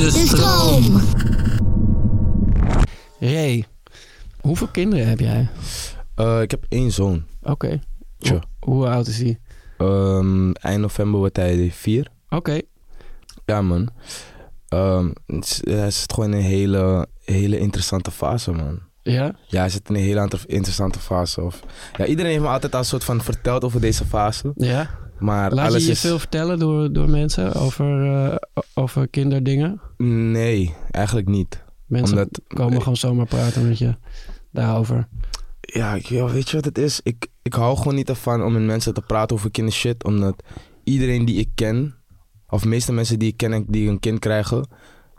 De stroom. Ray, hoeveel kinderen heb jij? Uh, ik heb één zoon. Oké. Hoe, hoe oud is hij? Um, eind november wordt hij vier. Oké. Ja, man. Um, het is- hij zit gewoon in een hele, hele interessante fase, man. Ja? Ja, hij zit in een hele inter- interessante fase. Of, ja, iedereen heeft me altijd al een soort van verteld over deze fase. Ja? Maar Laat je alles je is... veel vertellen door, door mensen over, eh, over kinderdingen? Nee, eigenlijk niet. Mensen Omdat- komen gewoon zomaar praten met je daarover. Ja, weet je wat het is? Ik, ik hou gewoon niet ervan om met mensen te praten over kindershit. Omdat iedereen die ik ken, of de meeste mensen die ik ken en die een kind krijgen,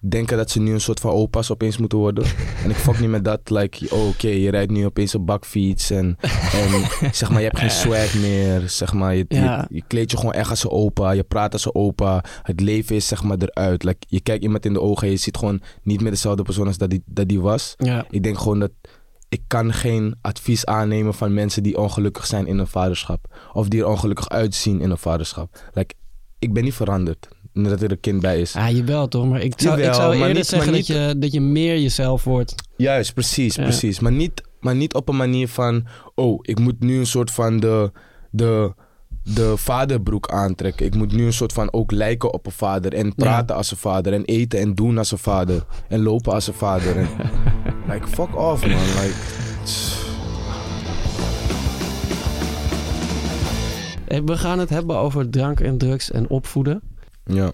denken dat ze nu een soort van opa's opeens moeten worden. en ik fuck niet met dat. Like, oh, oké, je rijdt nu opeens een bakfiets en, en zeg maar, je hebt geen swag meer. Zeg maar, je, Ja. je, je kleedt je gewoon echt als een opa. Je praat als een opa. Het leven is zeg maar eruit. Like, je kijkt iemand in de ogen en je ziet gewoon niet meer dezelfde persoon als dat die, dat die was. Ja. Ik denk gewoon dat ik kan geen advies aannemen van mensen die ongelukkig zijn in hun vaderschap. Of die er ongelukkig uitzien in hun vaderschap. Like, ik ben niet veranderd nadat er een kind bij is. Ah, je wel toch? Maar ik zou, ik Jawel, zou maar eerder niet- zeggen dat, je, dat je meer jezelf wordt. Juist, precies, Ja. precies. Maar niet, maar niet op een manier van... Oh, ik moet nu een soort van de, de, de vaderbroek aantrekken. Ik moet nu een soort van ook lijken op een vader. En praten als een vader. En eten en doen als een vader. En lopen als een vader. En, like, fuck off, man. Like, We gaan het hebben over drank en drugs en opvoeden. Ja.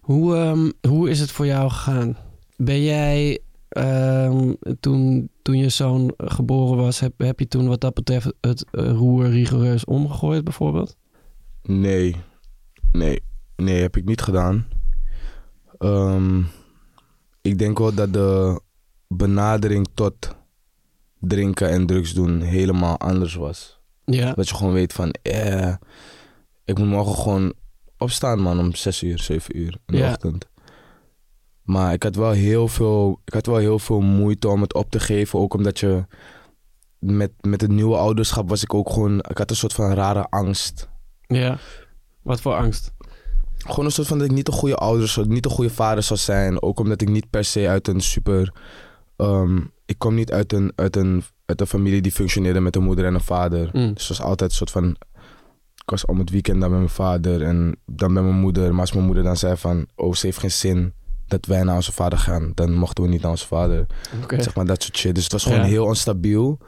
Hoe, ehm, hoe is het voor jou gegaan? Ben jij ehm, toen, toen je zoon geboren was, heb, heb je toen wat dat betreft het eh, roer rigoureus omgegooid bijvoorbeeld? Nee. Nee. Nee, heb ik niet gedaan. Ehm, ik denk wel dat de benadering tot drinken en drugs doen helemaal anders was. Ja. Dat je gewoon weet van, eh, ik moet morgen gewoon opstaan man om 6 uur, 7 uur in de Ja. ochtend. Maar ik had wel heel veel, ik had wel heel veel moeite om het op te geven. Ook omdat je met, met het nieuwe ouderschap was ik ook gewoon, ik had een soort van rare angst. Ja. Wat voor angst? Gewoon een soort van dat ik niet een goede ouder, zou- niet een goede vader zou zijn. Ook omdat ik niet per se uit een super. ehm, ik kom niet uit een, uit, een, uit een familie die functioneerde met een moeder en een vader. Mm. Dus het was altijd een soort van. Ik was om het weekend dan met mijn vader en dan met mijn moeder. Maar als mijn moeder dan zei van. Oh, ze heeft geen zin dat wij naar onze vader gaan. Dan mochten we niet naar onze vader. Zeg maar dat soort shit. Dus het was gewoon Ja. heel onstabiel.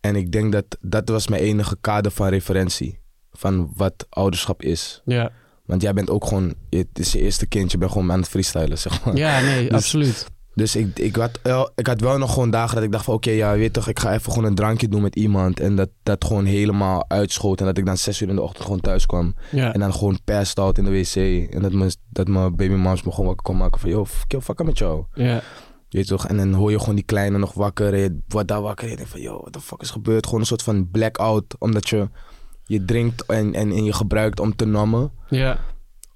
En ik denk dat dat was mijn enige kader van referentie. Van wat ouderschap is. Ja. Want jij bent ook gewoon, het is je eerste kind, je bent gewoon aan het freestylen, zeg maar. ja, nee, Dus- absoluut. Dus ik, ik, had, wel- ik had wel nog gewoon dagen dat ik dacht van, oké, ja, weet toch, ik ga even gewoon een drankje doen met iemand. En dat dat gewoon helemaal uitschoot. En dat ik dan zes uur in de ochtend gewoon thuis kwam. Ja. En dan gewoon passed out in de wc. En dat mijn, dat mijn babymoms me gewoon wakker kon maken van, yo, kill fucken met jou. ja. Je weet toch? En dan hoor je gewoon die kleine nog wakker. En je wordt daar wakker. En je denkt van, yo, wat de fuck is gebeurd? Gewoon een soort van blackout. Omdat je, je drinkt en, en, en je gebruikt om te nammen Ja.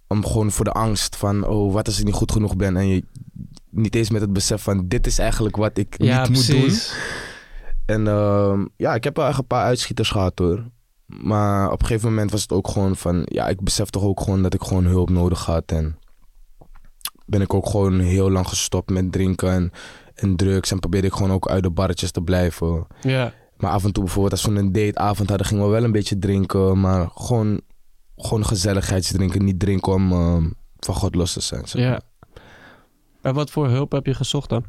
om gewoon voor de angst van, oh, wat als ik niet goed genoeg ben. En je niet eens met het besef van, dit is eigenlijk wat ik Ja, niet moet doen. precies. En ehm, ja, ik heb wel echt een paar uitschieters gehad hoor. Maar op een gegeven moment was het ook gewoon van, ja, ik besef toch ook gewoon dat ik gewoon hulp nodig had. En ben ik ook gewoon heel lang gestopt met drinken en, en drugs. En probeerde ik gewoon ook uit de barretjes te blijven. Ja. Maar af en toe bijvoorbeeld als we een dateavond hadden, gingen we wel een beetje drinken. Maar gewoon, gewoon gezelligheidsdrinken. Niet drinken om ehm, van God los te zijn. zeg Ja. En wat voor hulp heb je gezocht dan?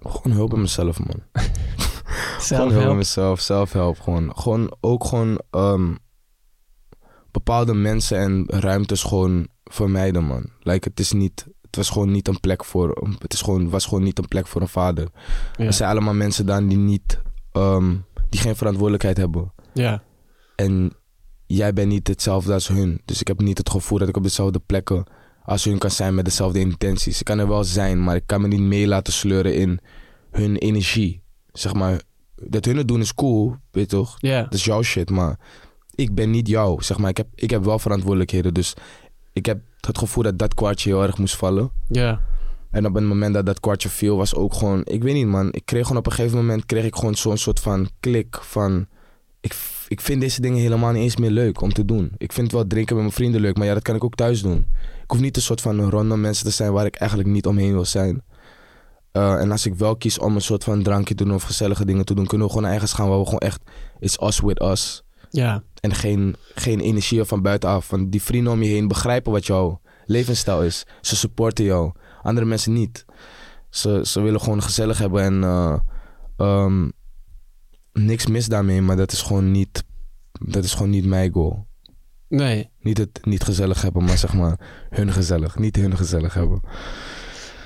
Gewoon hulp in mezelf, man. Gewoon hulp Zelfhelp? mezelf, zelfhelp. Gewoon, gewoon ook gewoon ehm, bepaalde mensen en ruimtes gewoon vermijden, man. Like, het is niet, het was gewoon niet een plek voor, het is gewoon, was gewoon niet een plek voor een vader. Ja. Er zijn allemaal mensen daar die niet, ehm, die geen verantwoordelijkheid hebben. ja. En jij bent niet hetzelfde als hun. Dus ik heb niet het gevoel dat ik op dezelfde plekken als hun kan zijn met dezelfde intenties. Ik kan er wel zijn, maar ik kan me niet mee laten sleuren in hun energie. Zeg maar, dat hun het doen is cool, weet je toch? Ja. Dat is jouw shit, maar ik ben niet jou. Zeg maar, ik heb, ik heb wel verantwoordelijkheden. Dus ik heb het gevoel dat dat kwartje heel erg moest vallen. Ja. En op het moment dat dat kwartje viel, was ook gewoon... Ik weet niet, man. Ik kreeg gewoon op een gegeven moment... kreeg ik gewoon zo'n soort van klik van... Ik, ik vind deze dingen helemaal niet eens meer leuk om te doen. Ik vind wel drinken met mijn vrienden leuk, maar ja, dat kan ik ook thuis doen. Ik hoef niet een soort van random mensen te zijn waar ik eigenlijk niet omheen wil zijn. Eh, en als ik wel kies om een soort van drankje te doen of gezellige dingen te doen, kunnen we gewoon ergens gaan waar we gewoon echt... It's us with us. Ja. En geen, geen energie van buitenaf. Want die vrienden om je heen begrijpen wat jouw levensstijl is. Ze supporten jou. Andere mensen niet. Ze, ze willen gewoon gezellig hebben en eh, ehm, niks mis daarmee. Maar dat is gewoon niet, dat is gewoon niet mijn goal. Nee. Niet het niet gezellig hebben, maar zeg maar hun gezellig. Niet hun gezellig hebben.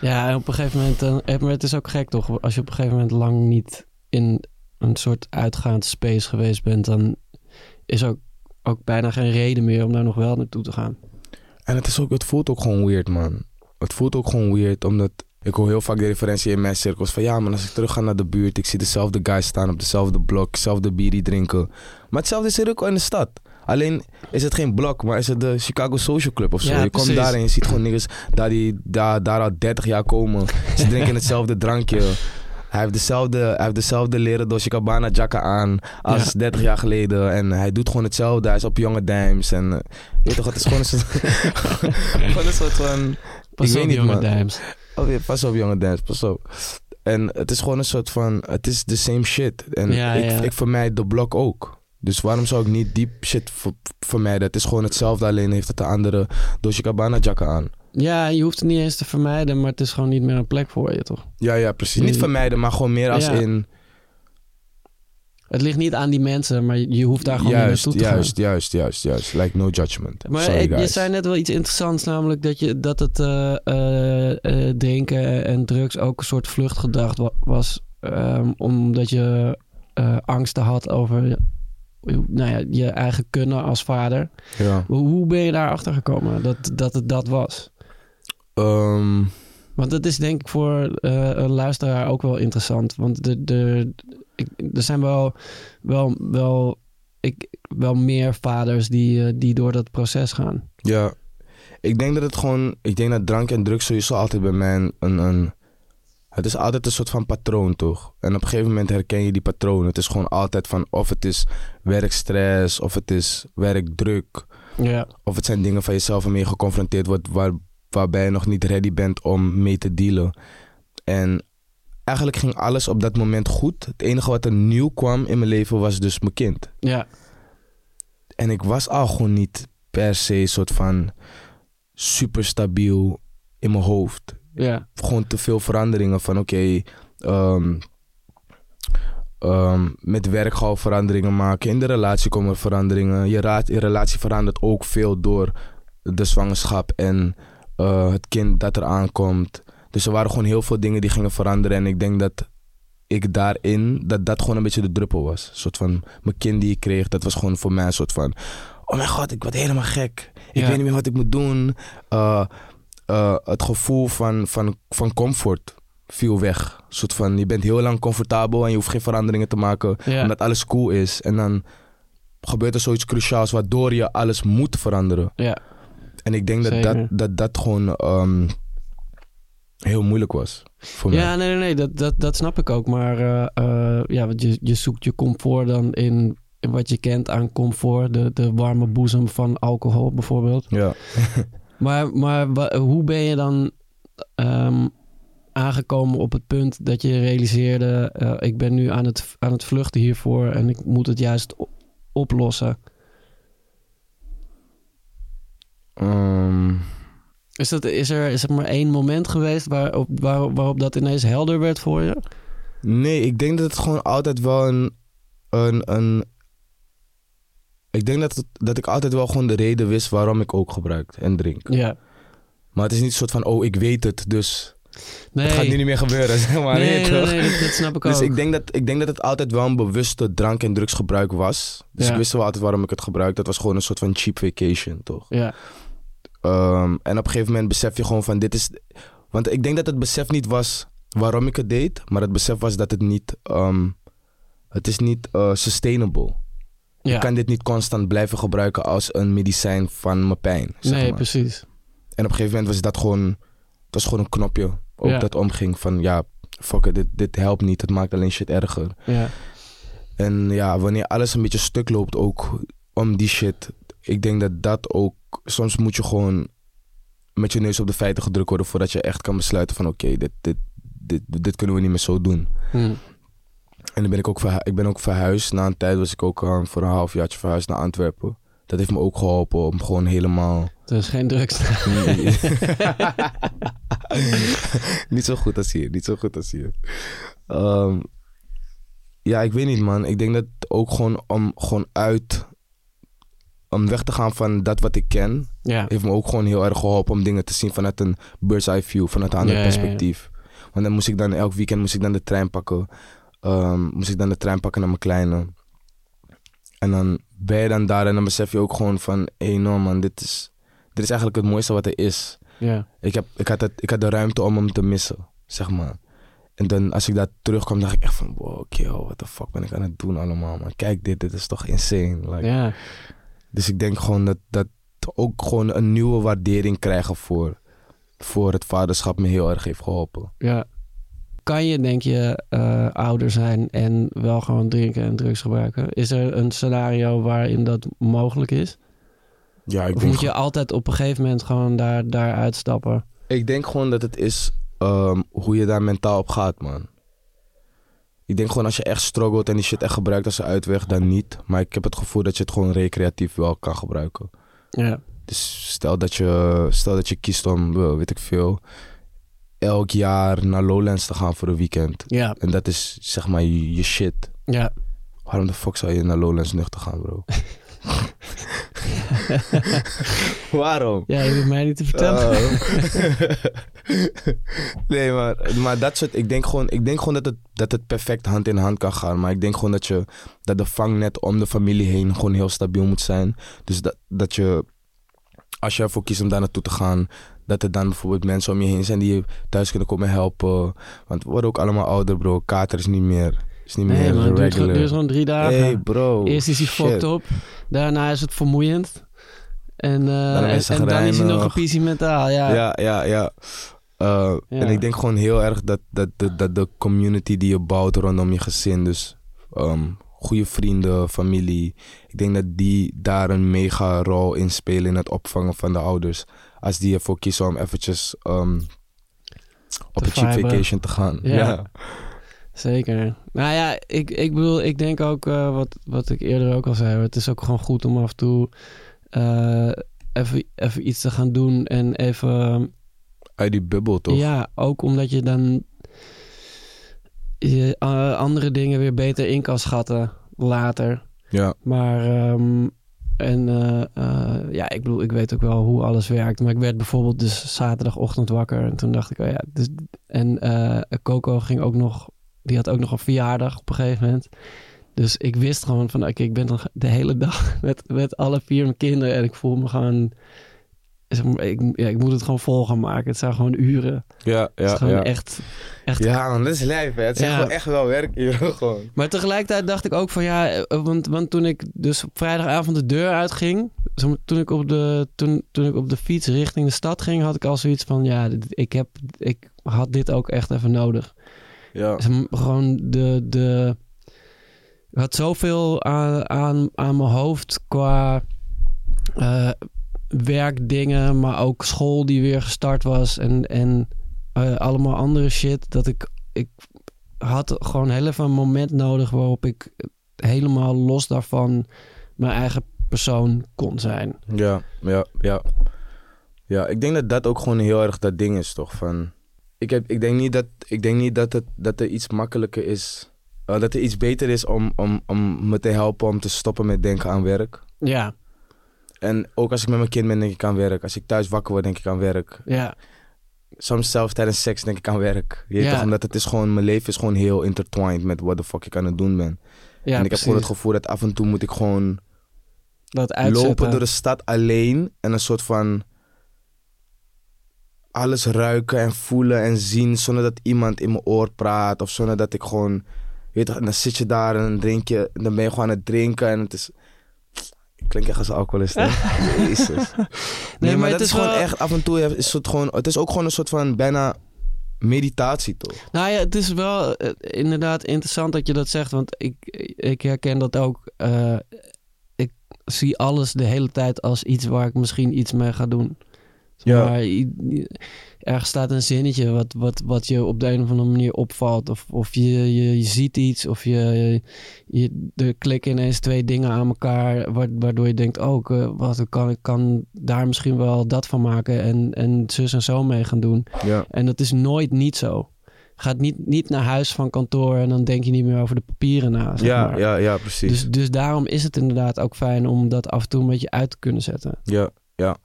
Ja, en op een gegeven moment... dan- eh, maar het is ook gek toch? Als je op een gegeven moment lang niet in een soort uitgaand space geweest bent... dan is ook, ook bijna geen reden meer om daar nog wel naartoe te gaan. En het, is ook, het voelt ook gewoon weird, man. Het voelt ook gewoon weird, omdat ik hoor heel vaak de referentie in mijn cirkels van ja, man, als ik terug ga naar de buurt, ik zie dezelfde guys staan op dezelfde blok, dezelfde bierie drinken. Maar hetzelfde is er ook in de stad. Alleen is het geen blok, maar is het de Chicago Social Club of zo. Ja, je komt precies. daar en je ziet gewoon niggas daar, die, daar, daar al 30 jaar komen. Ze drinken hetzelfde drankje. Hij heeft dezelfde, hij heeft dezelfde leren Dolce Gabbana jacka aan als Ja. 30 jaar geleden. En hij doet gewoon hetzelfde. Hij is op jonge dimes. En eh, weet toch, het is gewoon een soort, gewoon een soort van... Pas ik weet niet, jonge man. dames. Oh, ja, pas op, jonge dance, pas op. En het is gewoon een soort van, het is the same shit. En Ja, ik, ja. ik vermijd de blok ook. Dus waarom zou ik niet die shit ver- vermijden? Het is gewoon hetzelfde, alleen heeft het de andere Dolce Gabbana jacka aan. Ja, je hoeft het niet eens te vermijden, maar het is gewoon niet meer een plek voor je, toch? Ja, ja, precies. Niet vermijden, maar gewoon meer als in... Het ligt niet aan die mensen, maar je hoeft daar gewoon Juist, niet naartoe te juist, juist, juist, juist. Like no judgment. Maar Sorry, je zei net wel iets interessants, namelijk dat, je, dat het eh, drinken en drugs ook een soort vluchtgedrag wa- was. ehm, omdat je eh, angsten had over je- nou ja, je eigen kunnen als vader. Ja. Hoe, ben je daar achter gekomen dat, dat het dat was? Ehm, Want dat is denk ik voor een luisteraar ook wel interessant. Want de, de, ik, er zijn wel, wel, wel, ik, wel meer vaders die, eh, die door dat proces gaan. Ja, ik denk dat het gewoon, ik denk dat drank en drugs sowieso altijd bij mij een, een, een- het is altijd een soort van patroon toch? En op een gegeven moment herken je die patroon. Het is gewoon altijd van of het is werkstress, of het is werkdruk, Ja, of het zijn dingen van jezelf waarmee je geconfronteerd wordt waar, waarbij je nog niet ready bent om mee te dealen. En eigenlijk ging alles op dat moment goed. Het enige wat er nieuw kwam in mijn leven was dus mijn kind. ja, En ik was al gewoon niet per se een soort van super stabiel in mijn hoofd. ja, Gewoon te veel veranderingen van oké, ehm, ehm, met werk gaan we veranderingen maken. In de relatie komen er veranderingen. Je, ra- je relatie verandert ook veel door de zwangerschap en eh, het kind dat er aankomt. Dus er waren gewoon heel veel dingen die gingen veranderen. En ik denk dat ik daarin, dat dat gewoon een beetje de druppel was. Een soort van, mijn kind die ik kreeg, dat was gewoon voor mij een soort van... Oh mijn god, ik word helemaal gek. Ik Ja. weet niet meer wat ik moet doen. Eh, eh, het gevoel van, van, van comfort viel weg. Een soort van, je bent heel lang comfortabel en je hoeft geen veranderingen te maken. Ja. Omdat alles cool is. En dan gebeurt er zoiets cruciaals waardoor je alles moet veranderen. ja. En ik denk dat dat, Zeker. dat, dat gewoon ehm, heel moeilijk was voor mij. Ja, nee, nee, nee, dat, dat, dat snap ik ook. Maar eh, eh, ja, want je, je zoekt je comfort dan in, in wat je kent aan comfort. De, de warme boezem van alcohol bijvoorbeeld. Ja. Maar, maar wa- hoe ben je dan ehm, aangekomen op het punt dat je realiseerde... eh, ik ben nu aan het, aan het vluchten hiervoor en ik moet het juist oplossen. Ehm, Is, dat, is er is er maar één moment geweest waarop, waar, waarop dat ineens helder werd voor je? nee, ik denk dat het gewoon altijd wel een... een, een ik denk dat, het- dat ik altijd wel gewoon de reden wist waarom ik ook gebruik en drink. Ja. Maar het is niet een soort van, oh, ik weet het, dus Nee, het gaat nu niet meer gebeuren, zeg maar. nee, nee, nee, dat, dat snap ik Dus ook. ik denk, dat, ik denk dat het altijd wel een bewuste drank- en drugsgebruik was. Dus Ja. ik wist wel altijd waarom ik het gebruik. Dat was gewoon een soort van cheap vacation, toch? Ja, Ehm, en op een gegeven moment besef je gewoon van dit is... Want ik denk dat het besef niet was waarom ik het deed. Maar het besef was dat het niet... ehm, het is niet eh, sustainable. ja. Ik kan dit niet constant blijven gebruiken als een medicijn van mijn pijn. Zeg nee, maar. precies. En op een gegeven moment was dat gewoon... Het was gewoon een knopje ook Ja. dat omging van... Ja, fuck it, dit, dit helpt niet. Het maakt alleen shit erger. Ja, En ja, wanneer alles een beetje stuk loopt ook om die shit. Ik denk dat dat ook... Soms moet je gewoon met je neus op de feiten gedrukt worden... voordat je echt kan besluiten van... Oké, dit, dit, dit, dit kunnen we niet meer zo doen. hm. En dan ben ik ook, ik ben ook verhuisd. Na een tijd was ik ook eh, voor een halfjaartje verhuisd naar Antwerpen. Dat heeft me ook geholpen om gewoon helemaal... er is geen drugs. niet zo goed als hier, niet zo goed als hier. Ehm, ja, ik weet niet man. Ik denk dat ook gewoon om gewoon uit... Om weg te gaan van dat wat ik ken... ja, heeft me ook gewoon heel erg geholpen om dingen te zien vanuit een bird's eye view, vanuit een ander Ja, perspectief. Want dan moest ik dan elk weekend moest ik dan de trein pakken. Ehm, moest ik dan de trein pakken naar mijn kleine. En dan ben je dan daar en dan besef je ook gewoon van, hé hey, no man, dit is, dit is eigenlijk het mooiste wat er is. ja. Ik, heb, ik, had het, ik had de ruimte om hem te missen, zeg maar. En dan als ik daar terugkwam, dacht ik echt van, wow, kill, what the fuck ben ik aan het doen allemaal, man. Kijk dit, dit is toch insane. Like, ja. Dus ik denk gewoon dat, dat ook gewoon een nieuwe waardering krijgen voor, voor het vaderschap me heel erg heeft geholpen. Ja. Kan je, denk je, eh, ouder zijn en wel gewoon drinken en drugs gebruiken? Is er een scenario waarin dat mogelijk is? Ja, ik Of denk, moet je altijd op een gegeven moment gewoon daar, daar uitstappen? ik denk gewoon dat het is ehm, hoe je daar mentaal op gaat, man. Ik denk gewoon als je echt struggelt en die shit echt gebruikt als een uitweg, dan niet. Maar ik heb het gevoel dat je het gewoon recreatief wel kan gebruiken. Ja. Dus stel dat je, stel dat je kiest om, wel, weet ik veel, elk jaar naar Lowlands te gaan voor een weekend. Ja. En dat is zeg maar je, je shit. Ja. Waarom de fuck zou je naar Lowlands nuchter gaan, bro? Waarom? Ja, je hoeft mij niet te vertellen. Oh. nee, maar, maar dat soort... Ik denk gewoon, ik denk gewoon dat, het, dat het perfect hand in hand kan gaan. Maar ik denk gewoon dat, je, dat de vangnet om de familie heen gewoon heel stabiel moet zijn. Dus dat, dat je... Als je ervoor kiest om daar naartoe te gaan... Dat er dan bijvoorbeeld mensen om je heen zijn die je thuis kunnen komen helpen. Want we worden ook allemaal ouder, bro. Kater is niet meer... Is niet Nee, meer man, het duurt, duurt gewoon drie dagen. Hey bro. Eerst is hij shit. fucked op. Daarna is het vermoeiend. En, eh, en, is hij en dan is hij nog een pissie mentaal. Ja. Ja, ja, ja. Eh, Ja. En ik denk gewoon heel erg dat, dat, dat, dat de community die je bouwt rondom je gezin, dus ehm, goede vrienden, familie, ik denk dat die daar een mega rol in spelen in het opvangen van de ouders. Als die ervoor kiezen om eventjes ehm, op een cheap vacation te gaan. Ja. Ja. Zeker. Nou ja, ik, ik bedoel, ik denk ook eh, wat, wat ik eerder ook al zei. Het is ook gewoon goed om af en toe eh, even, even iets te gaan doen. En even, Uit die bubbel toch? ja, ook omdat je dan je eh, andere dingen weer beter in kan schatten later. Ja. Maar, ehm, en ja, ik bedoel, ik weet ook wel hoe alles werkt. Maar ik werd bijvoorbeeld dus zaterdagochtend wakker. En toen dacht ik, oh ja, dus, en Coco ging ook nog, die had ook nog een verjaardag op een gegeven moment. Dus ik wist gewoon van, oké, ik ben nog de hele dag met, met alle vier mijn kinderen. En ik voel me gewoon, zeg maar, ik, ja, ik moet het gewoon vol gaan maken. Het zijn gewoon uren. Ja, het is ja, gewoon ja. echt, echt Ja, man, dat is lijf, hè. Het is Ja. gewoon echt wel werk hier, gewoon. Maar tegelijkertijd dacht ik ook van ja, eh, want, want toen ik dus op vrijdagavond de deur uitging, zeg maar, toen ik, op de, toen, toen ik op de fiets richting de stad ging, had ik al zoiets van ja, ik, heb, ik had dit ook echt even nodig. Ja. Gewoon de, de, ik had zoveel aan, aan, aan mijn hoofd qua eh, werkdingen, maar ook school die weer gestart was en, en eh, allemaal andere shit, dat ik, ik had gewoon heel even een moment nodig waarop ik helemaal los daarvan mijn eigen persoon kon zijn. Ja, ja, ja. Ja, ik denk dat dat ook gewoon heel erg dat ding is, toch? Van, ik, heb, ik denk niet, dat, ik denk niet dat, het, dat er iets makkelijker is. eh, dat er iets beter is om, om, om me te helpen om te stoppen met denken aan werk. Ja, En ook als ik met mijn kind ben, denk ik aan werk. Als ik thuis wakker word, denk ik aan werk. ja, Soms zelfs tijdens seks denk ik aan werk. Je Ja. toch, omdat het is gewoon, mijn leven is gewoon heel intertwined met what the fuck ik aan het doen ben. ja en ik heb gewoon het gevoel dat af en toe moet ik gewoon Dat uitzetten. lopen door de stad alleen en een soort van alles ruiken en voelen en zien zonder dat iemand in mijn oor praat of zonder dat ik gewoon, weet je, dan zit je daar en dan drink je, dan ben je gewoon aan het drinken en het is, ik klink echt als een alcoholist, hè? Jezus. Nee, maar, maar het dat is gewoon wel- echt af en toe is het gewoon, het is ook gewoon een soort van bijna meditatie toch? Nou ja, het is wel eh, inderdaad interessant dat je dat zegt, want ik, ik herken dat ook. Eh, ik zie alles de hele tijd als iets waar ik misschien iets mee ga doen. Ja. Maar ergens staat een zinnetje wat, wat, wat je op de een of andere manier opvalt. Of, of je, je, je ziet iets, of je, je, er klikken ineens twee dingen aan elkaar, wa- waardoor je denkt, oh, ik, eh, wat, ik kan, ik kan daar misschien wel dat van maken en, en zus en zo mee gaan doen. Ja. En dat is nooit niet zo. Gaat niet, niet naar huis van kantoor en dan denk je niet meer over de papieren na. Zeg Ja, maar. ja, ja, precies. Dus, dus daarom is het inderdaad ook fijn om dat af en toe een beetje uit te kunnen zetten. Ja, ja.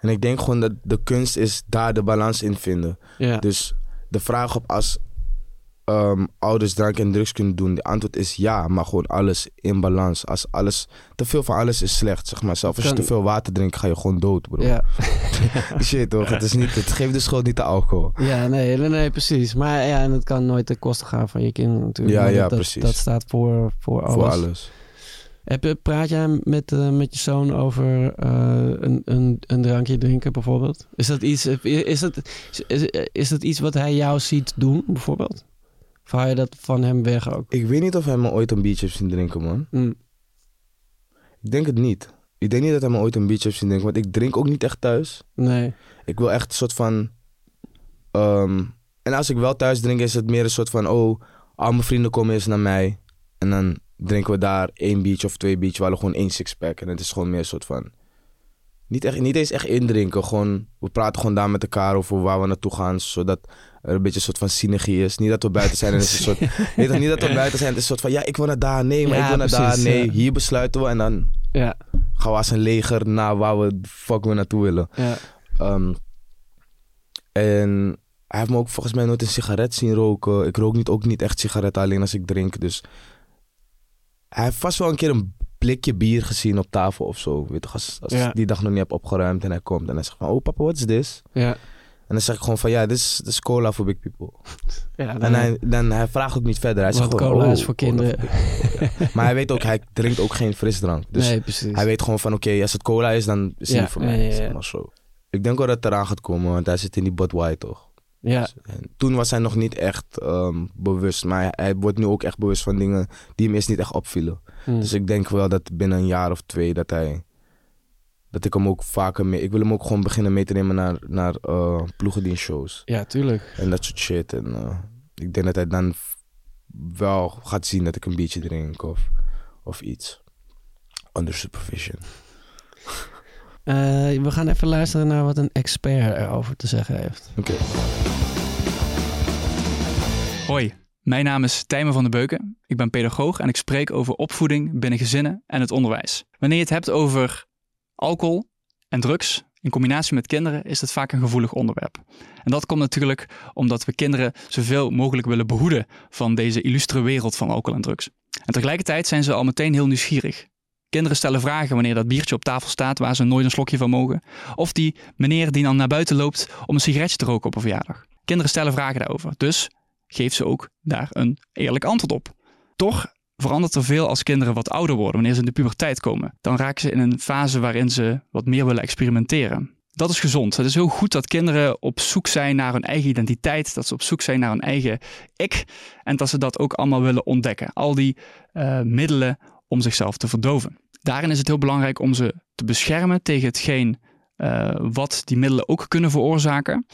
En ik denk gewoon dat de kunst is daar de balans in vinden. Ja, Dus de vraag op als ehm, ouders drank en drugs kunnen doen, de antwoord is ja, maar gewoon alles in balans. Als alles, te veel van alles is slecht, zeg maar. Zelfs als je te veel water drinkt, ga je gewoon dood, bro. ja. Shit toch, het, is niet, het geeft de schuld niet de alcohol. ja nee, nee, nee, precies. Maar ja, en het kan nooit ten koste gaan van je kinderen natuurlijk. Ja, ja, dat- precies. Dat, staat voor, voor alles. Voor alles. Heb, je- praat jij met, eh, met je zoon over eh, een, een, een drankje drinken bijvoorbeeld? Is dat, iets, is, dat, is, is dat iets wat hij jou ziet doen bijvoorbeeld? Of haal je dat van hem weg ook? Ik weet niet of hij me ooit een biertje heeft zien drinken, man. Hm. Ik denk het niet. Ik denk niet dat hij me ooit een biertje heeft zien drinken, want ik drink ook niet echt thuis. Nee. Ik wil echt een soort van. ehm, en als ik wel thuis drink, is het meer een soort van: oh, al mijn vrienden komen eens naar mij. En dan drinken we daar één biertje of twee biertjes. We hadden gewoon één sixpack. En het is gewoon meer een soort van. Niet, echt, niet eens echt indrinken. Gewoon, we praten gewoon daar met elkaar over waar we naartoe gaan. Zodat er een beetje een soort van synergie is. Niet dat we buiten zijn en het is een soort. Je, niet dat we buiten zijn. Het is een soort van: ja, ik wil naar daar. Nee, maar Ja, ik wil naar daar. Nee, ja. hier besluiten we. En dan Ja, gaan we als een leger naar waar we fuck we naartoe willen. ja. Ehm, en hij heeft me ook volgens mij nooit een sigaret zien roken. Ik rook niet, ook niet echt sigaretten, alleen als ik drink. Dus hij heeft vast wel een keer een blikje bier gezien op tafel of zo. Weet je, als, als Ja. die dag nog niet heb opgeruimd en hij komt en hij zegt van... Oh papa, wat is dit? ja. En dan zeg ik gewoon van ja, dit is, cola voor big people. ja En hij, dan, hij vraagt ook niet verder. Hij zegt cola oh, is voor kinderen. Maar hij weet ook, hij drinkt ook geen frisdrank. Dus nee, hij weet gewoon van oké, als het cola is, dan is het niet voor mij. Zeg maar zo. Ik denk wel dat het eraan gaat komen, want hij zit in die Budweiser toch? Ja, En toen was hij nog niet echt ehm, bewust, maar hij, wordt nu ook echt bewust van dingen die hem eerst niet echt opvielen. hm. Dus ik denk wel dat binnen een jaar of twee dat hij, dat ik hem ook vaker mee, ik wil hem ook gewoon beginnen mee te nemen naar, naar eh ploegendienstshows ja, tuurlijk. en dat soort shit. En eh, ik denk dat hij dan wel gaat zien dat ik een biertje drink of, of iets. Under supervision. Eh, we gaan even luisteren naar wat een expert erover te zeggen heeft. Oké. Hoi, mijn naam is Tijmen van der Beuken. Ik ben pedagoog en ik spreek over opvoeding binnen gezinnen en het onderwijs. Wanneer je het hebt over alcohol en drugs in combinatie met kinderen, is het vaak een gevoelig onderwerp. En dat komt natuurlijk omdat we kinderen zoveel mogelijk willen behoeden van deze illustre wereld van alcohol en drugs. En tegelijkertijd zijn ze al meteen heel nieuwsgierig. Kinderen stellen vragen wanneer dat biertje op tafel staat waar ze nooit een slokje van mogen. Of die meneer die dan naar buiten loopt om een sigaretje te roken op een verjaardag. Kinderen stellen vragen daarover. Dus geef ze ook daar een eerlijk antwoord op. Toch verandert er veel als kinderen wat ouder worden, wanneer ze in de puberteit komen. Dan raken ze in een fase waarin ze wat meer willen experimenteren. Dat is gezond. Het is heel goed dat kinderen op zoek zijn naar hun eigen identiteit, dat ze op zoek zijn naar hun eigen ik en dat ze dat ook allemaal willen ontdekken. Al die eh, middelen om zichzelf te verdoven. Daarin is het heel belangrijk om ze te beschermen tegen hetgeen eh, wat die middelen ook kunnen veroorzaken.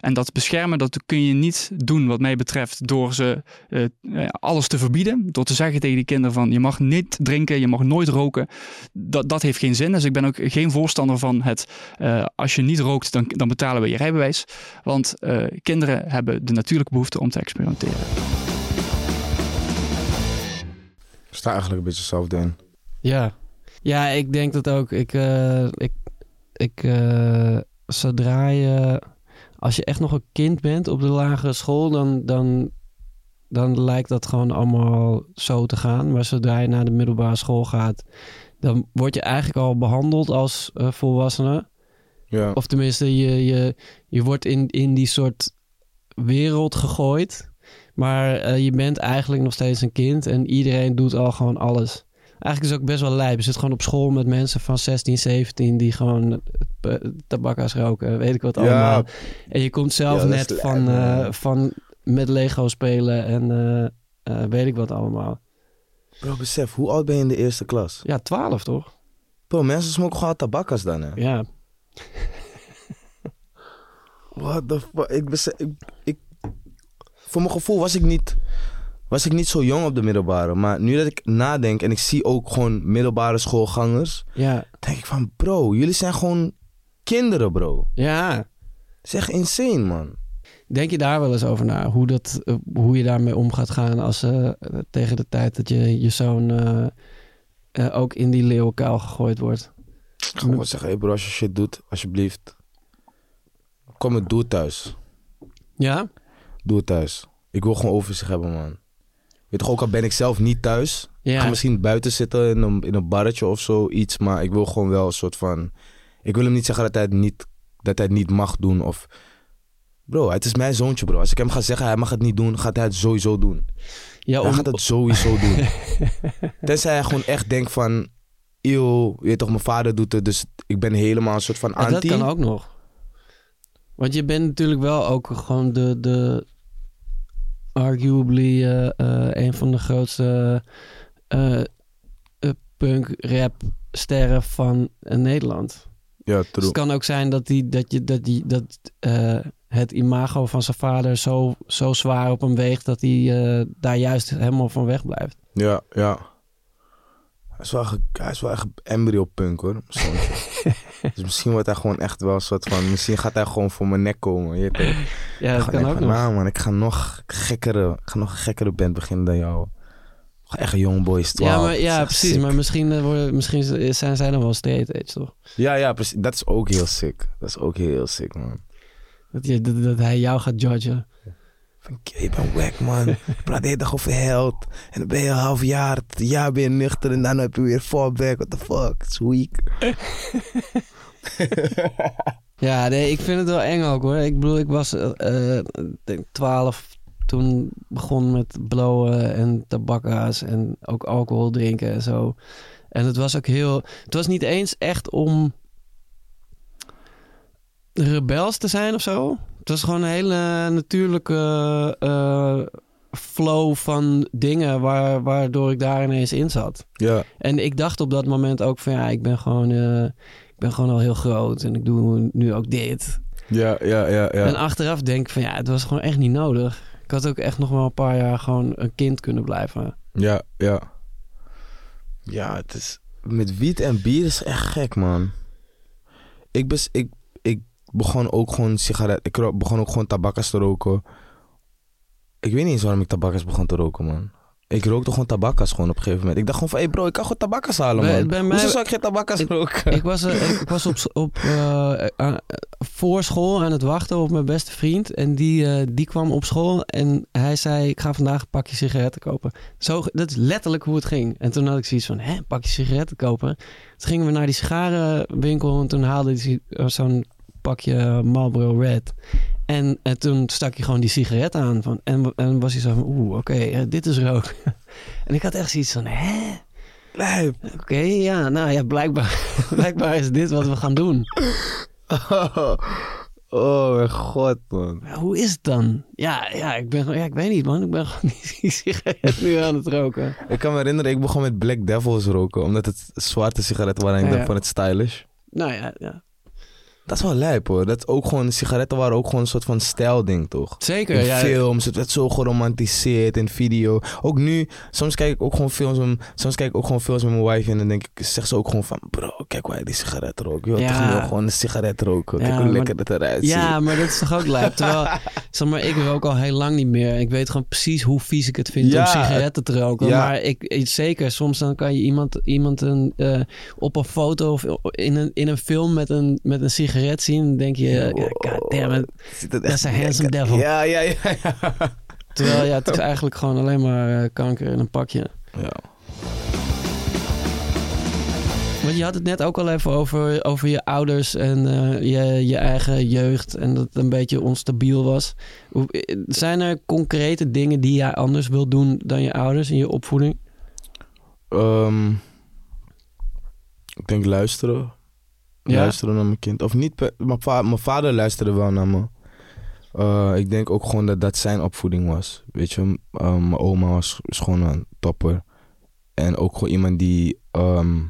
En dat beschermen, dat kun je niet doen wat mij betreft door ze eh, eh, alles te verbieden. Door te zeggen tegen die kinderen van je mag niet drinken, je mag nooit roken. Dat, dat heeft geen zin. Dus ik ben ook geen voorstander van het als je niet rookt, dan, dan betalen we je rijbewijs. Want kinderen hebben de natuurlijke behoefte om te experimenteren. Sta eigenlijk een beetje hetzelfde in. Ja. Ja, ik denk dat ook. Ik, eh, ik, ik eh, zodra je, als je echt nog een kind bent op de lagere school, dan, dan, dan lijkt dat gewoon allemaal zo te gaan. Maar zodra je naar de middelbare school gaat, dan word je eigenlijk al behandeld als eh, volwassene. Ja. Of tenminste, je, je, je wordt in, in die soort wereld gegooid. Maar eh, je bent eigenlijk nog steeds een kind en iedereen doet al gewoon alles. Eigenlijk is het ook best wel lijp. Je zit gewoon op school met mensen van 16, 17 die gewoon tabakkas roken. Weet ik wat allemaal. En je komt zelf Ja, net van, lijp, eh, van met Lego spelen en eh, eh, weet ik wat allemaal. Bro, besef, hoe oud ben je in de eerste klas? Ja, 12 toch? Bro, mensen smoken gewoon tabakkas dan, hè? Ja. What the fuck? Ik besef, ik, ik, voor mijn gevoel was ik niet, was ik niet zo jong op de middelbare. Maar nu dat ik nadenk en ik zie ook gewoon middelbare schoolgangers, Ja. denk ik van, bro, jullie zijn gewoon kinderen, bro. Ja. Echt insane, man. Denk je daar wel eens over na? Hoe, dat, eh, hoe je daarmee om gaat gaan als eh, tegen de tijd dat je, je zoon eh, ook in die leeuwenkuil gegooid wordt? Ik ga gewoon zeggen, hey bro, als je shit doet, alsjeblieft, kom het, doe thuis. Ja? Doe het thuis. Ik wil gewoon overzicht hebben, man. Weet toch, ook al ben ik zelf niet thuis. Ik ga Ja. misschien buiten zitten in een, in een barretje of zo, iets. Maar ik wil gewoon wel een soort van... Ik wil hem niet zeggen dat hij het niet, dat hij het niet mag doen of... Bro, het is mijn zoontje, bro. Als ik hem ga zeggen hij mag het niet doen, gaat hij het sowieso doen. Ja, hij gaat het sowieso doen. Tenzij hij gewoon echt denkt van... Eeuw, je weet toch, mijn vader doet het, dus ik ben helemaal een soort van Ja, dat anti. kan ook nog. Want je bent natuurlijk wel ook gewoon de, de arguably eh, eh, een van de grootste eh, punk rap sterren van Nederland. Ja, Dus het kan ook zijn dat, die, dat, je, dat, die, dat het imago van zijn vader zo, zo zwaar op hem weegt dat hij daar juist helemaal van weg blijft. Ja, ja. Hij is wel, hij is wel echt embryo-punk hoor, mijn zoontje. dus misschien wordt hij gewoon echt wel een soort van... Misschien gaat hij gewoon voor mijn nek komen. Je weet toch? Ja, dat kan ook van, nog. Nou man, ik ga nog gekkere, ik ga nog een gekkere band beginnen dan jou. Echt een young boys, 12. Ja, maar, ja precies. sick. Maar misschien, eh, worden, misschien zijn zij dan wel straight edge, toch? Ja, ja, precies. Dat is ook heel sick. Dat is ook heel sick, man. Dat, je, dat, dat hij jou gaat judgen. Je bent wack, man. Je praat de hele dag over held. En dan ben je een half jaar, een jaar ben je nuchter en dan heb je weer fallback. What the fuck? Is weak. Ja, nee, ik vind het wel eng ook hoor. Ik bedoel, ik was eh, eh, denk 12 toen begon met blowen en tabakka's en ook alcohol drinken en zo. En het was ook heel... Het was niet eens echt om rebels te zijn of zo. Het was gewoon een hele natuurlijke eh, flow van dingen waar, waardoor ik daar ineens in zat. Ja, En ik dacht op dat moment ook van ja, ik ben gewoon, eh, ik ben gewoon al heel groot en ik doe nu ook dit. ja, ja, ja. ja. En achteraf denk ik van ja, het was gewoon echt niet nodig. Ik had ook echt nog wel een paar jaar gewoon een kind kunnen blijven. Ja, ja. Ja, het is... Met wiet en bier is echt gek, man. Ik, bes, ik begon ook gewoon sigaret... Ik ro- begon ook gewoon tabakkas te roken. Ik weet niet eens waarom ik tabakkas begon te roken, man. Ik rookte gewoon tabakkas gewoon op een gegeven moment. Ik dacht gewoon van... Hé hey bro, ik kan gewoon tabakkas halen, Bij- man. bij mij- Hoezo zou ik geen tabakkas roken? Ik was, ik was op, op, eh, aan- voor school aan het wachten op mijn beste vriend. En die, eh, die kwam op school en hij zei... ik ga vandaag een pakje sigaretten kopen. Zo, dat is letterlijk hoe het ging. En toen had ik zoiets van, hè, een pakje sigaretten kopen? Toen gingen we naar die sigarenwinkel en toen haalde hij zo'n pakje Marlboro Red. En, en toen stak hij gewoon die sigaret aan. Van, en, en was hij zo van, oeh, oké, eh, dit is rook. en ik had echt zoiets van, hè? Oké, ja, nou ja, blijkbaar, blijkbaar is dit wat we gaan doen. oh mijn god, man. Hoe is het dan? Ja, ja, ik ben ja, ik weet niet, man. Ik ben gewoon die sigaret nu aan het roken. Ik kan me herinneren, ik begon met Black Devils roken. Omdat het zwarte sigaretten waren en ik Ja, dacht van het stylish. Nou ja, ja. Dat is wel lijp hoor. Dat is ook gewoon, sigaretten waren ook gewoon een soort van stijlding toch? Zeker, In ja. films, het werd zo geromantiseerd in video. Ook nu, soms kijk ik ook gewoon films, met- soms kijk ik ook gewoon films met mijn wife en dan denk ik, zeg ze ook gewoon van, bro, kijk waar die sigaret rookt. Je Ja. gewoon een sigaret roken? Ja, kijk hoe maar- lekker het eruit ziet. Ja, maar dat is toch ook lijp. Terwijl, zeg maar, ik rook al heel lang niet meer. Ik weet gewoon precies hoe vies ik het vind Ja, om sigaretten te roken. ja. Maar ik, ik- zeker, soms dan kan je iemand, iemand een, eh, op een foto of in een, in een film met een, met een sigaret zien. Dan denk je, ja, god damn it. Dat is een handsome devil. Ja, ja, ja. ja. Terwijl ja, het is eigenlijk gewoon alleen maar eh, kanker in een pakje. ja. Want je had het net ook al even over, over je ouders en eh, je, je eigen jeugd en dat het een beetje onstabiel was. Zijn er concrete dingen die jij anders wilt doen dan je ouders in je opvoeding? Ehm, ik denk luisteren. Ja? Luisteren naar mijn kind. Of niet, per- mijn, va- mijn vader luisterde wel naar me. Eh, ik denk ook gewoon dat dat zijn opvoeding was. Weet je, eh, mijn oma was, is gewoon een topper. En ook gewoon iemand die ehm,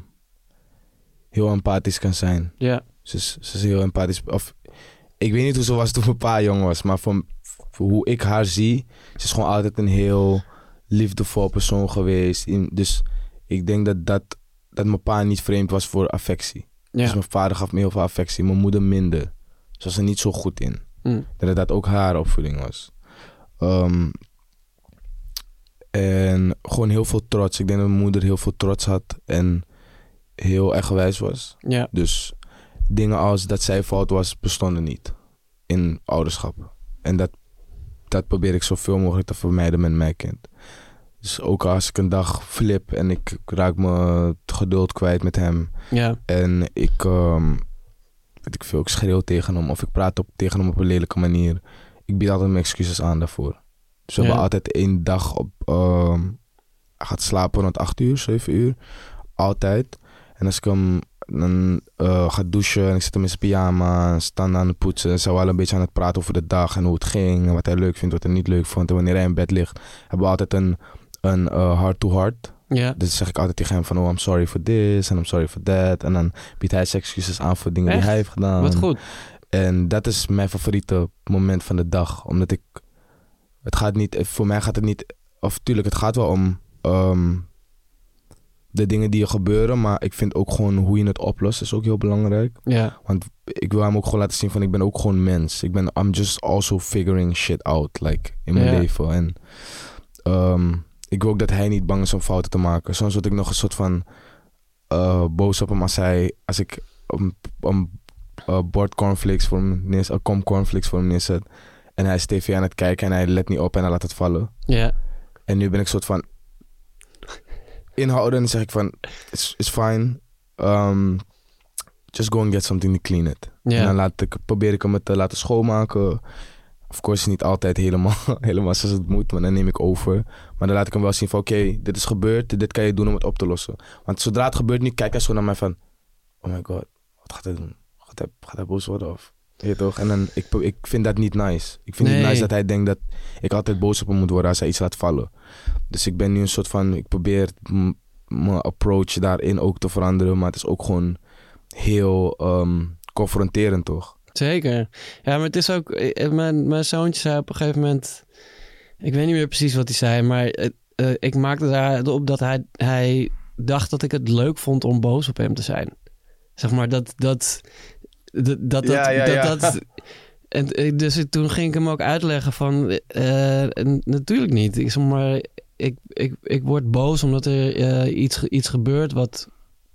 heel empathisch kan zijn. Ja. Ze is, ze is heel empathisch. Of, ik weet niet hoe ze was toen mijn pa jong was, maar voor, voor hoe ik haar zie, ze is gewoon altijd een heel liefdevol persoon geweest. In, dus ik denk dat, dat, dat mijn pa niet vreemd was voor affectie. Dus mijn vader gaf me heel veel affectie, mijn moeder minder. Ze was er niet zo goed in. Denk dat dat ook haar opvoeding was. Ehm, en gewoon heel veel trots. Ik denk dat mijn moeder heel veel trots had en heel eigenwijs was. Ja. Dus dingen als dat zij fout was, bestonden niet in ouderschap. En dat, dat probeer ik zoveel mogelijk te vermijden met mijn kind. Dus ook als ik een dag flip en ik raak me het geduld kwijt met hem. Ja. En ik, ehm, weet ik veel, ik schreeuw tegen hem of ik praat op, tegen hem op een lelijke manier. Ik bied altijd mijn excuses aan daarvoor. Dus we Ja. hebben altijd één dag op, ehm, gaat slapen rond 8 uur, 7 uur. Altijd. En als ik hem dan eh, ga douchen en ik zit hem in zijn pyjama, staan aan het poetsen, zijn we al een beetje aan het praten over de dag en hoe het ging, en wat hij leuk vindt, wat hij niet leuk vond. En wanneer hij in bed ligt, hebben we altijd een, een eh, heart-to-heart. Ja. Dus zeg ik altijd tegen hem van, oh, I'm sorry for this en I'm sorry for that. En dan biedt hij zijn excuses aan voor dingen Echt? die hij heeft gedaan. Wat goed. En dat is mijn favoriete moment van de dag. Omdat ik, het gaat niet, voor mij gaat het niet, of tuurlijk, het gaat wel om ehm, de dingen die er gebeuren. Maar ik vind ook gewoon hoe je het oplost is ook heel belangrijk. Ja. Want ik wil hem ook gewoon laten zien van, ik ben ook gewoon mens. Ik ben, I'm just also figuring shit out, like, in mijn Ja. leven. En ehm, ik wil ook dat hij niet bang is om fouten te maken. Soms word ik nog een soort van eh, boos op hem als hij, als ik een, een eh, bord cornflakes voor hem neerzet, een kom cornflakes voor hem neerzet. En hij is tv aan het kijken en hij let niet op en hij laat het vallen. Ja. En nu ben ik soort van inhouden en zeg ik van, it's, it's fine. Um, just go and get something to clean it. En dan laat ik, probeer ik hem het te laten schoonmaken. Of course niet altijd helemaal, helemaal zoals het moet, maar dan neem ik over. Maar dan laat ik hem wel zien van oké, dit is gebeurd, dit kan je doen om het op te lossen. Want zodra het gebeurt nu, kijkt hij zo naar mij van, oh my god, wat gaat hij doen? Gaat hij, gaat hij boos worden of... Je toch? En dan, ik, ik vind dat niet nice. Ik vind Nee. niet nice dat hij denkt dat ik altijd boos op hem moet worden als hij iets laat vallen. Dus ik ben nu een soort van, ik probeer mijn approach daarin ook te veranderen. Maar het is ook gewoon heel ehm, confronterend, toch? Zeker. Ja, maar het is ook... eh, Mijn, mijn zoontje zei op een gegeven moment... Ik weet niet meer precies wat hij zei, maar eh, eh, ik maakte daar op dat hij, hij dacht dat ik het leuk vond om boos op hem te zijn. Zeg maar dat... dat, dat, dat, Ja, ja, dat, ja. dat- en eh, dus toen ging ik hem ook uitleggen van... eh, natuurlijk niet. Ik zeg maar... Ik, ik, ik word boos omdat er eh, iets, iets gebeurt wat,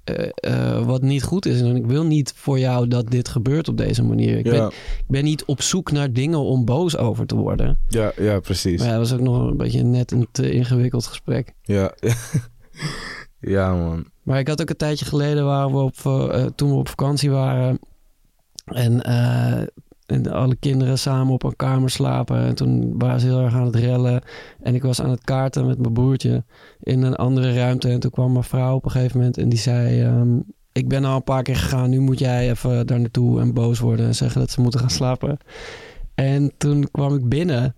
eh, eh, wat niet goed is. En ik wil niet voor jou dat dit gebeurt op deze manier. Ik, ben, ik ben niet op zoek naar dingen om boos over te worden. Ja, ja, precies. Maar ja, dat was ook nog een beetje net een te ingewikkeld gesprek. Ja. ja, man. Maar ik had ook een tijdje geleden waar we op, eh, toen we op vakantie waren. En, en alle kinderen samen op een kamer slapen. En toen waren ze heel erg aan het rellen. En ik was aan het kaarten met mijn broertje in een andere ruimte. En toen kwam mijn vrouw op een gegeven moment en die zei... ehm, ik ben al een paar keer gegaan, nu moet jij even daar naartoe en boos worden en zeggen dat ze moeten gaan slapen. En toen kwam ik binnen.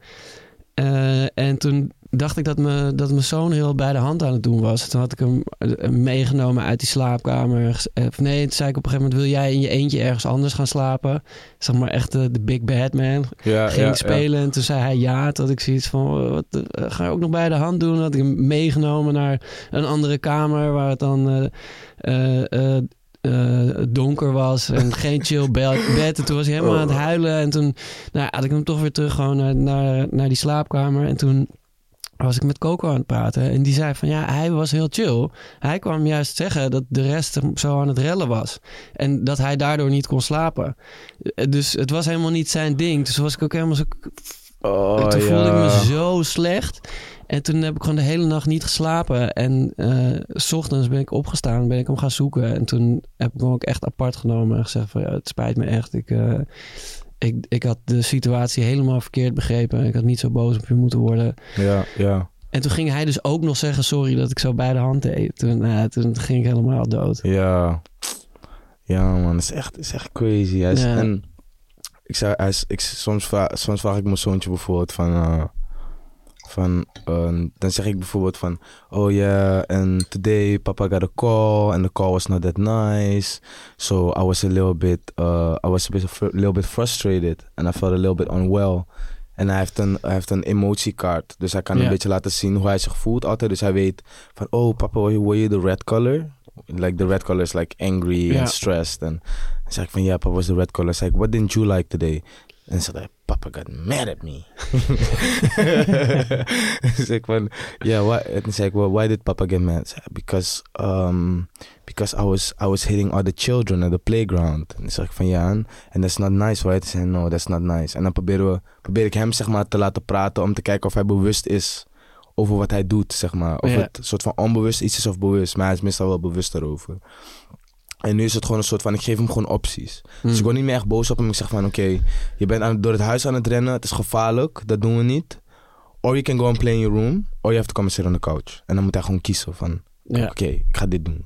eh, en toen dacht ik dat, me, dat mijn zoon heel bij de hand aan het doen was. Toen had ik hem eh, meegenomen uit die slaapkamer. Eh, Of nee, toen zei ik op een gegeven moment... wil jij in je eentje ergens anders gaan slapen? Zeg maar echt de, de big bad man. Ja, Ging spelen en toen zei hij ja. Toen ik zoiets van, eh, wat, eh, ga je ook nog bij de hand doen? Had ik hem meegenomen naar een andere kamer... waar het dan... eh, eh, eh, eh, donker was en geen chill bed. En toen was hij helemaal aan het huilen. En toen nou, had ik hem toch weer terug gewoon naar, naar, naar die slaapkamer. En toen was ik met Coco aan het praten. En die zei van ja, hij was heel chill. Hij kwam juist zeggen dat de rest zo aan het rellen was. En dat hij daardoor niet kon slapen. Eh, Dus het was helemaal niet zijn ding. Dus was ik ook helemaal zo... Oh, toen ja. voelde ik me zo slecht. En toen heb ik gewoon de hele nacht niet geslapen. En eh, s ochtends ben ik opgestaan, ben ik hem gaan zoeken. En toen heb ik hem ook echt apart genomen en gezegd van ja, het spijt me echt. Ik, eh, ik, ik had de situatie helemaal verkeerd begrepen. Ik had niet zo boos op je moeten worden. Ja, ja, En toen ging hij dus ook nog zeggen sorry dat ik zo bij de hand deed. Toen, nou, toen ging ik helemaal dood. ja. Ja, man, het is echt, is echt crazy. Hij is, Ja. En ik zei, hij is, ik, soms, vraag, soms vraag ik mijn zoontje bijvoorbeeld van... eh, van eh, dan zeg ik bijvoorbeeld van... Oh yeah, and today papa got a call and the call was not that nice. So I was a little bit, uh, I was a bit, a little bit frustrated. And I felt a little bit unwell. En hij heeft een, hij heeft een emotiekaart. Dus hij kan een beetje laten zien hoe hij zich voelt altijd. Dus hij weet van, oh papa, were you the red color? Like the red color is like angry and stressed. En dan zeg ik van, ja, papa was the red color. Zeg ik, what didn't you like today? En zei hij, papa got mad at me. dus ik van, ja, why? En zei ik, well, why did papa get mad? Because, um, because I was, I was hitting other children at the playground. En dan zeg ik van, ja, en and that's not nice, right? Hij zei, no, that's not nice. En dan proberen we, probeer ik hem, zeg maar, te laten praten om te kijken of hij bewust is over wat hij doet, zeg maar. Of Ja. het soort van onbewust iets is of bewust. Maar hij is meestal wel bewust daarover. En nu is het gewoon een soort van, ik geef hem gewoon opties. Dus ik Mm. word niet meer echt boos op hem. Ik zeg van, oké, je bent aan, door het huis aan het rennen. Het is gevaarlijk, dat doen we niet. Or you can go and play in your room. Or you have to come and sit on the couch. En dan moet hij gewoon kiezen van, Ja. oké, ik ga dit doen.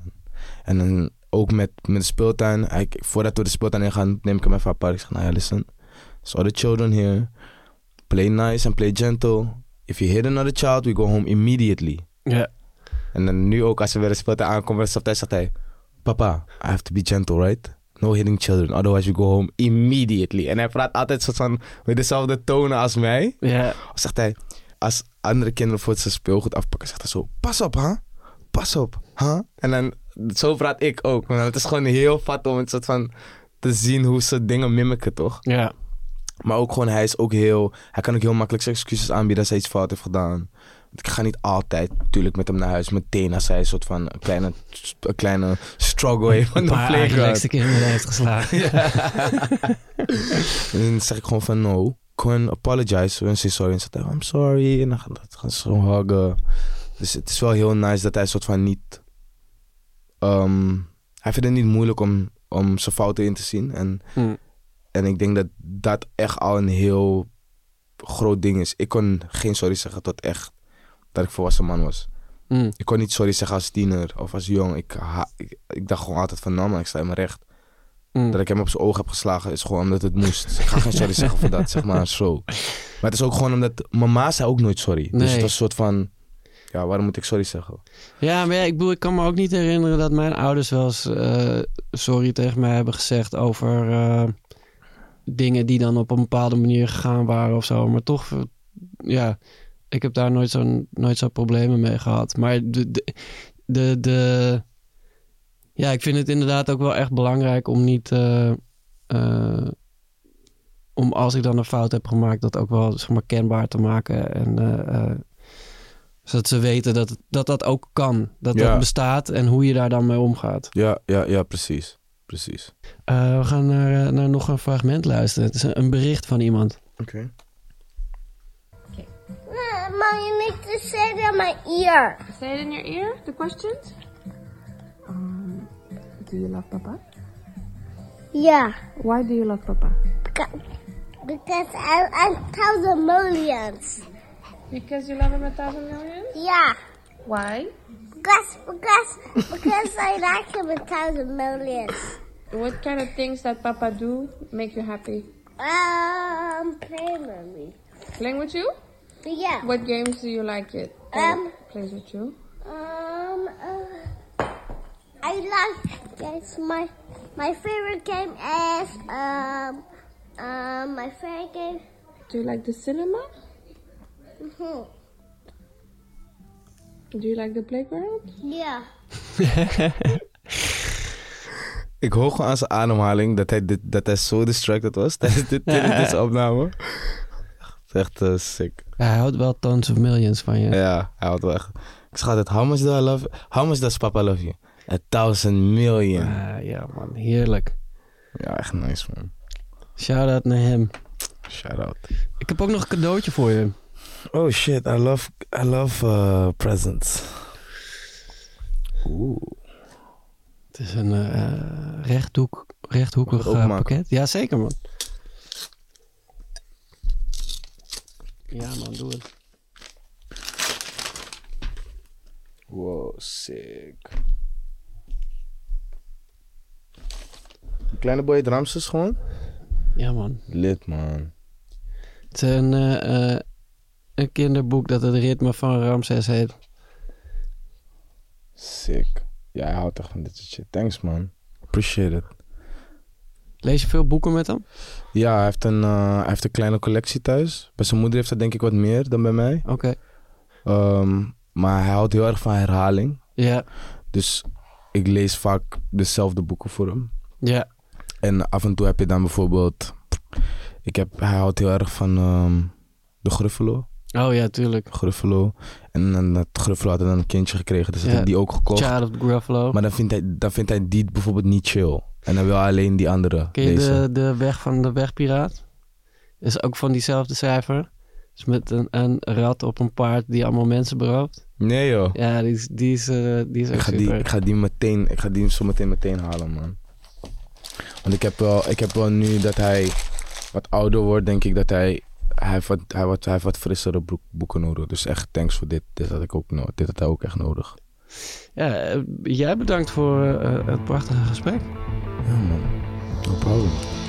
En dan ook met, met de speeltuin. Hij, voordat we de speeltuin ingaan, neem ik hem even apart. Ik zeg, nou ja, listen. There's other children here. Play nice and play gentle. If you hit another child, we go home immediately. Ja. En dan nu ook, als we weer de speeltuin aankomen, dan zegt hij... Papa, I have to be gentle, right? No hitting children, otherwise we go home immediately. En hij praat altijd soort van met dezelfde tonen als mij. Ja. Of zegt hij, als andere kinderen voor zijn speelgoed afpakken, zegt hij zo... Pas op, hè? Pas op, hè? En dan, zo praat ik ook. Maar het is gewoon heel fat om het soort van te zien hoe ze dingen mimiken, toch? Ja. Maar ook gewoon, hij is ook heel... Hij kan ook heel makkelijk zijn excuses aanbieden als hij iets fout heeft gedaan. Ik ga niet altijd natuurlijk met hem naar huis. Meteen als hij een soort van een kleine, een kleine struggle heeft van Een de paar playground. eigenlijkste kinderen heeft geslagen. En dan zeg ik gewoon van no. Gewoon apologize. En say sorry. En zegt hij, I'm sorry. En dan gaan ze zo huggen. Dus het is wel heel nice dat hij een soort van niet... ehm, hij vindt het niet moeilijk om, om zijn fouten in te zien. En, Mm. en ik denk dat dat echt al een heel groot ding is. Ik kon geen sorry zeggen tot echt dat ik volwassen man was. Mm. Ik kon niet sorry zeggen als tiener of als jong. Ik, ik, ik dacht gewoon altijd van, nou man, ik sta in mijn recht. Mm. Dat ik hem op zijn oog heb geslagen is gewoon omdat het moest. Ik ga geen sorry zeggen voor dat, zeg maar zo. Maar het is ook gewoon omdat mama zei ook nooit sorry. Dus het was een soort van, ja, waarom moet ik sorry zeggen? Ja, maar ja, ik, bedoel, ik kan me ook niet herinneren dat mijn ouders wel eens eh, sorry tegen mij hebben gezegd over eh, dingen die dan op een bepaalde manier gegaan waren of zo. Maar toch, eh, ja, ik heb daar nooit zo'n nooit zo problemen mee gehad. Maar de, de, de, de- ja, ik vind het inderdaad ook wel echt belangrijk om niet, eh, eh, om als ik dan een fout heb gemaakt, dat ook wel zeg maar kenbaar te maken en eh, eh, zodat ze weten dat, dat dat ook kan. Dat Ja. dat bestaat en hoe je daar dan mee omgaat. Ja, ja, ja, precies. Precies. Eh, we gaan naar, naar nog een fragment luisteren. Het is een, een bericht van iemand. Oké. Mom, you need to say it in my ear. Say it in your ear, the questions. Um, do you love Papa? Yeah, Why do you love Papa? because, because I, I tell the millions. Because you love him a thousand millions? million? Yeah, Why? because because because I like him a thousand millions. What kind of things that Papa do make you happy? Um, play with me. Playing with you? Yeah. What games do you like it? that Um, plays with you? Um, uh, I like yes, my my favorite game is um um my favorite game. Do you like the cinema? mhm, Do you like the playground? Yeah. Ik hoor gewoon aan zijn ademhaling dat hij, dit, dat hij zo distracted was tijdens dit, tijdens deze opname. Echt eh, sick. Ja, hij houdt wel tons of millions van je. Ja, hij houdt wel echt. Ik schat het. How much do I love How much does papa love you? A thousand million. Ah, ja, man. Heerlijk. Ja, echt nice man. Shout-out naar hem. Shout out. Ik heb ook nog een cadeautje voor je. Oh shit, I love, I love uh, presents. Oeh. Het is een eh, rechthoek, rechthoekig pakket. Ja, zeker man. Ja man, doe het. Wow, sick. Kleine boy Ramses gewoon? Ja man. Lid man. Het is een, eh, eh, een kinderboek dat het ritme van Ramses heet. Sick. Ja, hij houdt echt van dit soort shit. Thanks man. Appreciate it. Lees je veel boeken met hem? Ja, hij heeft, een, eh, hij heeft een kleine collectie thuis. Bij zijn moeder heeft hij denk ik wat meer dan bij mij. Oké. Ehm, maar hij houdt heel erg van herhaling. Ja. Dus ik lees vaak dezelfde boeken voor hem. Ja. En af en toe heb je dan bijvoorbeeld... Ik heb, hij houdt heel erg van ehm, de Gruffalo. Oh ja, tuurlijk. Gruffalo. En dan dat Gruffalo had dan een kindje gekregen. Dus dat heb die ook gekocht. Child of the Gruffalo. Maar dan vindt, hij, dan vindt hij die bijvoorbeeld niet chill. En dan wil alleen die andere Ken je de, de weg van de wegpiraat? Is ook van diezelfde cijfer. Dus met een, een rat op een paard die allemaal mensen berooft. Nee joh. Ja, die is, die is, eh, die is Ik ook ga, die, ik ga die meteen, ik ga die zo meteen meteen halen, man. Want ik heb wel, ik heb wel nu dat hij wat ouder wordt, denk ik dat hij, hij heeft wat, hij wat, hij heeft wat frissere boek- boeken nodig. Dus echt thanks voor dit. Dit had ik ook nodig. Dit had hij ook echt nodig. Ja, eh, jij bedankt voor eh, het prachtige gesprek. Ja man, no problem.